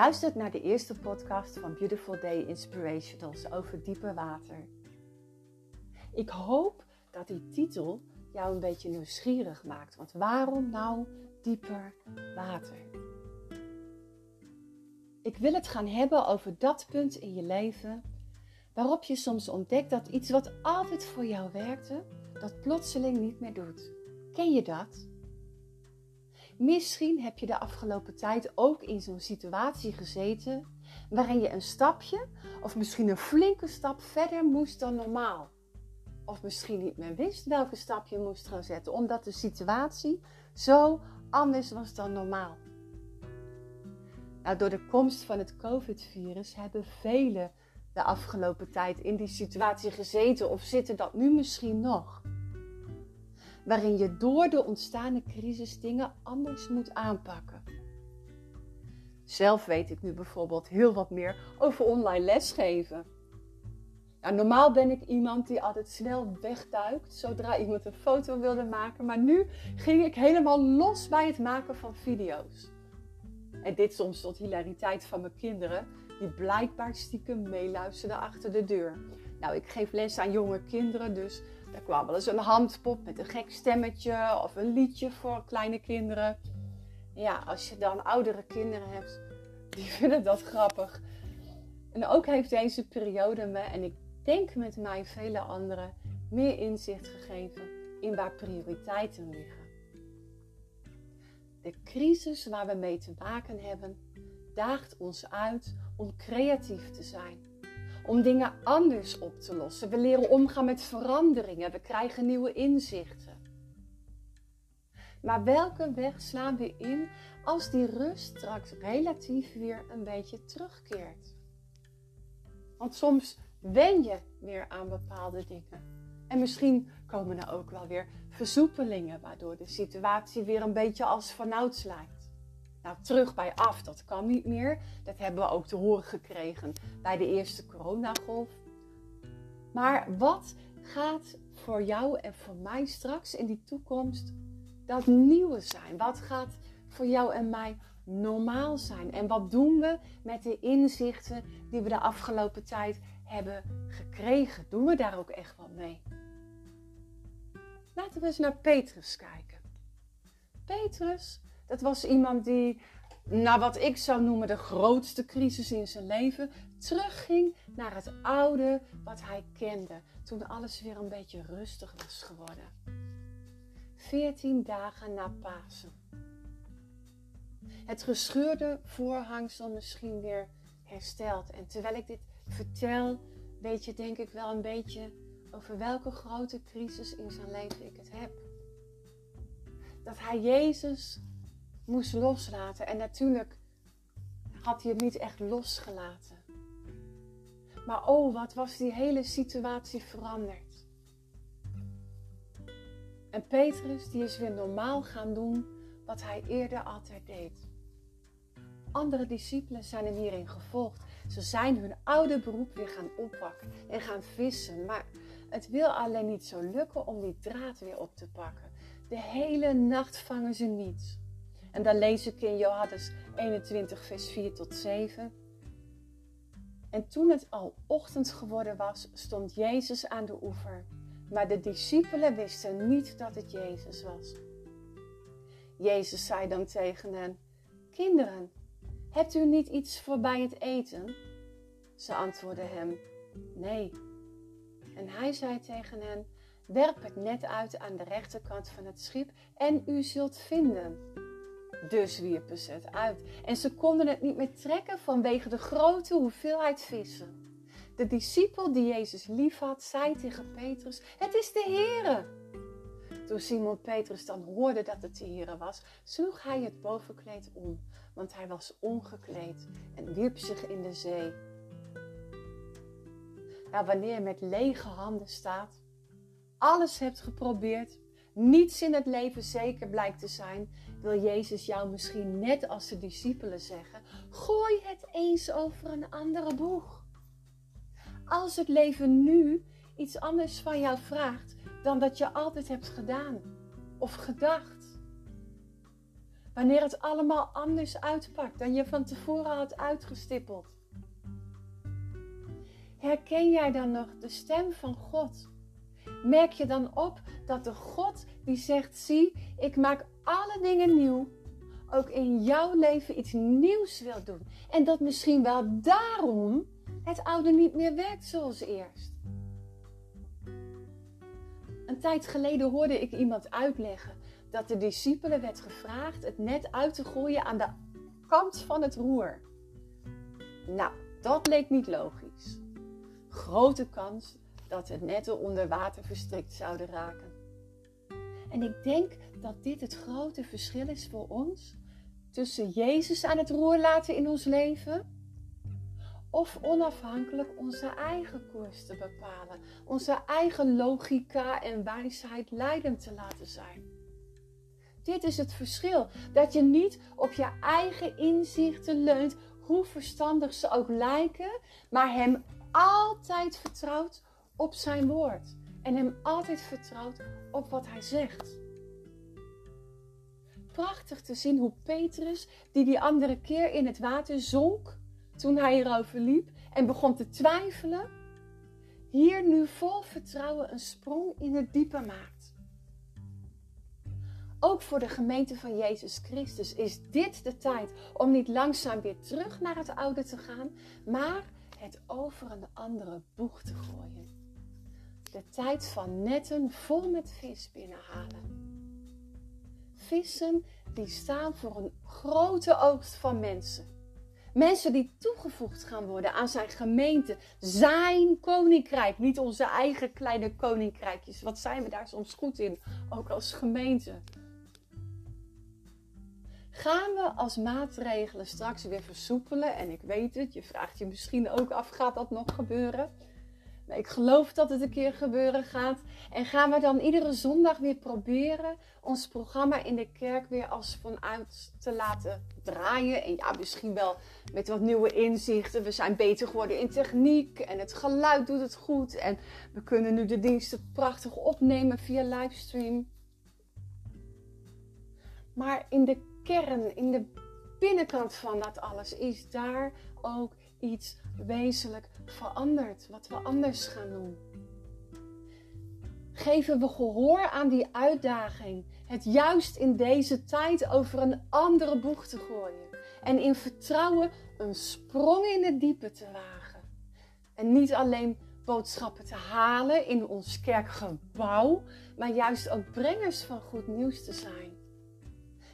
luistert naar de eerste podcast van Beautiful Day Inspirationals over diepe water. Ik hoop dat die titel jou een beetje nieuwsgierig maakt. Want waarom nou dieper water? Ik wil het gaan hebben over dat punt in je leven waarop je soms ontdekt dat iets wat altijd voor jou werkte, dat plotseling niet meer doet. Ken je dat? Misschien heb je de afgelopen tijd ook in zo'n situatie gezeten waarin je een stapje of misschien een flinke stap verder moest dan normaal. Of misschien niet meer wist welke stap je moest gaan zetten, omdat de situatie zo anders was dan normaal. Nou, door de komst van het COVID-virus hebben velen de afgelopen tijd in die situatie gezeten of zitten dat nu misschien nog waarin je door de ontstaande crisis dingen anders moet aanpakken. Zelf weet ik nu bijvoorbeeld heel wat meer over online lesgeven. Nou, normaal ben ik iemand die altijd snel wegduikt zodra iemand een foto wilde maken, maar nu ging ik helemaal los bij het maken van video's. En dit soms tot hilariteit van mijn kinderen, die blijkbaar stiekem meeluisterden achter de deur. Nou, ik geef les aan jonge kinderen, dus er kwam wel eens een handpop met een gek stemmetje of een liedje voor kleine kinderen. Ja, als je dan oudere kinderen hebt, die vinden dat grappig. En ook heeft deze periode me, en ik denk met mij vele anderen, meer inzicht gegeven in waar prioriteiten liggen. De crisis waar we mee te maken hebben, daagt ons uit om creatief te zijn om dingen anders op te lossen. We leren omgaan met veranderingen. We krijgen nieuwe inzichten. Maar welke weg slaan we in als die rust straks relatief weer een beetje terugkeert? Want soms wen je weer aan bepaalde dingen. En misschien komen er ook wel weer versoepelingen, waardoor de situatie weer een beetje als vanouds lijkt. Nou, terug bij af, dat kan niet meer. Dat hebben we ook te horen gekregen bij de eerste coronagolf. Maar wat gaat voor jou en voor mij straks in die toekomst dat nieuwe zijn? Wat gaat voor jou en mij normaal zijn? En wat doen we met de inzichten die we de afgelopen tijd hebben gekregen? Doen we daar ook echt wat mee? Laten we eens naar Petrus kijken. Petrus dat was iemand die, naar wat ik zou noemen de grootste crisis in zijn leven, terugging naar het oude wat hij kende. Toen alles weer een beetje rustig was geworden. Veertien dagen na Pasen. Het gescheurde voorhangsel misschien weer hersteld. En terwijl ik dit vertel, weet je denk ik wel een beetje over welke grote crisis in zijn leven ik het heb. Dat hij Jezus moest loslaten. En natuurlijk had hij hem niet echt losgelaten. Maar oh, wat was die hele situatie veranderd. En Petrus die is weer normaal gaan doen wat hij eerder altijd deed. Andere discipelen zijn hem hierin gevolgd. Ze zijn hun oude beroep weer gaan oppakken en gaan vissen. Maar het wil alleen niet zo lukken om die draad weer op te pakken. De hele nacht vangen ze niets. En dan lees ik in Johannes 21, vers 4 tot 7. En toen het al ochtend geworden was, stond Jezus aan de oever. Maar de discipelen wisten niet dat het Jezus was. Jezus zei dan tegen hen: Kinderen, hebt u niet iets voor bij het eten? Ze antwoordden hem: Nee. En hij zei tegen hen: Werp het net uit aan de rechterkant van het schip en u zult vinden. Dus wierpen ze het uit. En ze konden het niet meer trekken vanwege de grote hoeveelheid vissen. De discipel die Jezus liefhad, zei tegen Petrus: Het is de Heere. Toen Simon Petrus dan hoorde dat het de Heere was, sloeg hij het bovenkleed om, want hij was ongekleed en wierp zich in de zee. Nou, wanneer je met lege handen staat, alles hebt geprobeerd, niets in het leven zeker blijkt te zijn, wil Jezus jou misschien net als de discipelen zeggen: gooi het eens over een andere boeg. Als het leven nu iets anders van jou vraagt dan dat je altijd hebt gedaan of gedacht. Wanneer het allemaal anders uitpakt dan je van tevoren had uitgestippeld. Herken jij dan nog de stem van God? Merk je dan op dat de God die zegt: Zie, ik maak alle dingen nieuw, ook in jouw leven iets nieuws wil doen. En dat misschien wel daarom het oude niet meer werkt zoals eerst. Een tijd geleden hoorde ik iemand uitleggen dat de discipelen werd gevraagd het net uit te gooien aan de kant van het roer. Nou, dat leek niet logisch. Grote kans dat de netten onder water verstrikt zouden raken. En ik denk dat dit het grote verschil is voor ons tussen Jezus aan het roer laten in ons leven of onafhankelijk onze eigen koers te bepalen, onze eigen logica en wijsheid leidend te laten zijn. Dit is het verschil, dat je niet op je eigen inzichten leunt, hoe verstandig ze ook lijken, maar Hem altijd vertrouwt op Zijn woord en Hem altijd vertrouwt op wat Hij zegt. Prachtig te zien hoe Petrus, die die andere keer in het water zonk, toen hij erover liep en begon te twijfelen, hier nu vol vertrouwen een sprong in het diepe maakt. Ook voor de gemeente van Jezus Christus is dit de tijd om niet langzaam weer terug naar het oude te gaan, maar het over een andere boeg te gooien. De tijd van netten vol met vis binnenhalen. Vissen die staan voor een grote oogst van mensen Mensen die toegevoegd gaan worden aan zijn gemeente, zijn koninkrijk, niet onze eigen kleine koninkrijkjes. Wat zijn we daar soms goed in, ook als gemeente? Gaan we als maatregelen straks weer versoepelen? En ik weet het, je vraagt je misschien ook af, gaat dat nog gebeuren? Ik geloof dat het een keer gebeuren gaat. En gaan we dan iedere zondag weer proberen ons programma in de kerk weer als vanuit te laten draaien. En ja, misschien wel met wat nieuwe inzichten. We zijn beter geworden in techniek en het geluid doet het goed. En we kunnen nu de diensten prachtig opnemen via livestream. Maar in de kern, in de binnenkant van dat alles, is daar ook iets wezenlijk veranderd, wat we anders gaan doen. Geven we gehoor aan die uitdaging, het juist in deze tijd over een andere boeg te gooien en in vertrouwen een sprong in het diepe te wagen. En niet alleen boodschappen te halen in ons kerkgebouw, maar juist ook brengers van goed nieuws te zijn.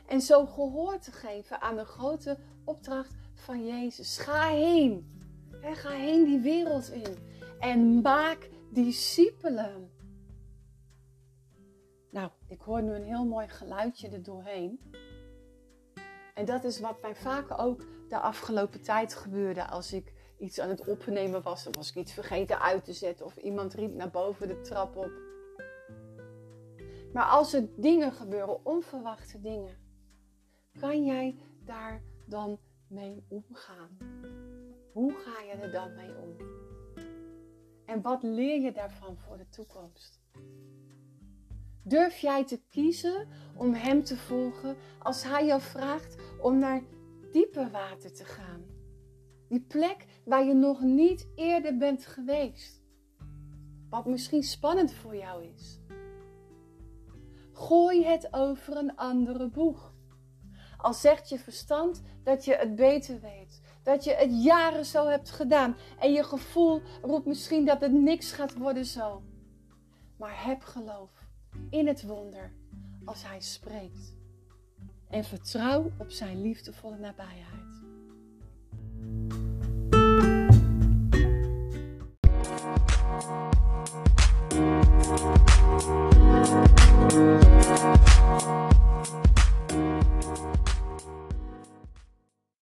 En zo gehoor te geven aan de grote opdracht van Jezus. Ga heen. Ga heen die wereld in. En maak discipelen. Nou, ik hoor nu een heel mooi geluidje er doorheen. En dat is wat mij vaak ook de afgelopen tijd gebeurde als ik iets aan het opnemen was. Of was ik iets vergeten uit te zetten. Of iemand riep naar boven de trap op. Maar als er dingen gebeuren, onverwachte dingen. Kan jij daar dan mee omgaan? Hoe ga je er dan mee om? En wat leer je daarvan voor de toekomst? Durf jij te kiezen om Hem te volgen als Hij jou vraagt om naar diepe water te gaan? Die plek waar je nog niet eerder bent geweest. Wat misschien spannend voor jou is. Gooi het over een andere boeg. Al zegt je verstand dat je het beter weet. Dat je het jaren zo hebt gedaan. En je gevoel roept misschien dat het niks gaat worden zo. Maar heb geloof in het wonder als Hij spreekt. En vertrouw op Zijn liefdevolle nabijheid.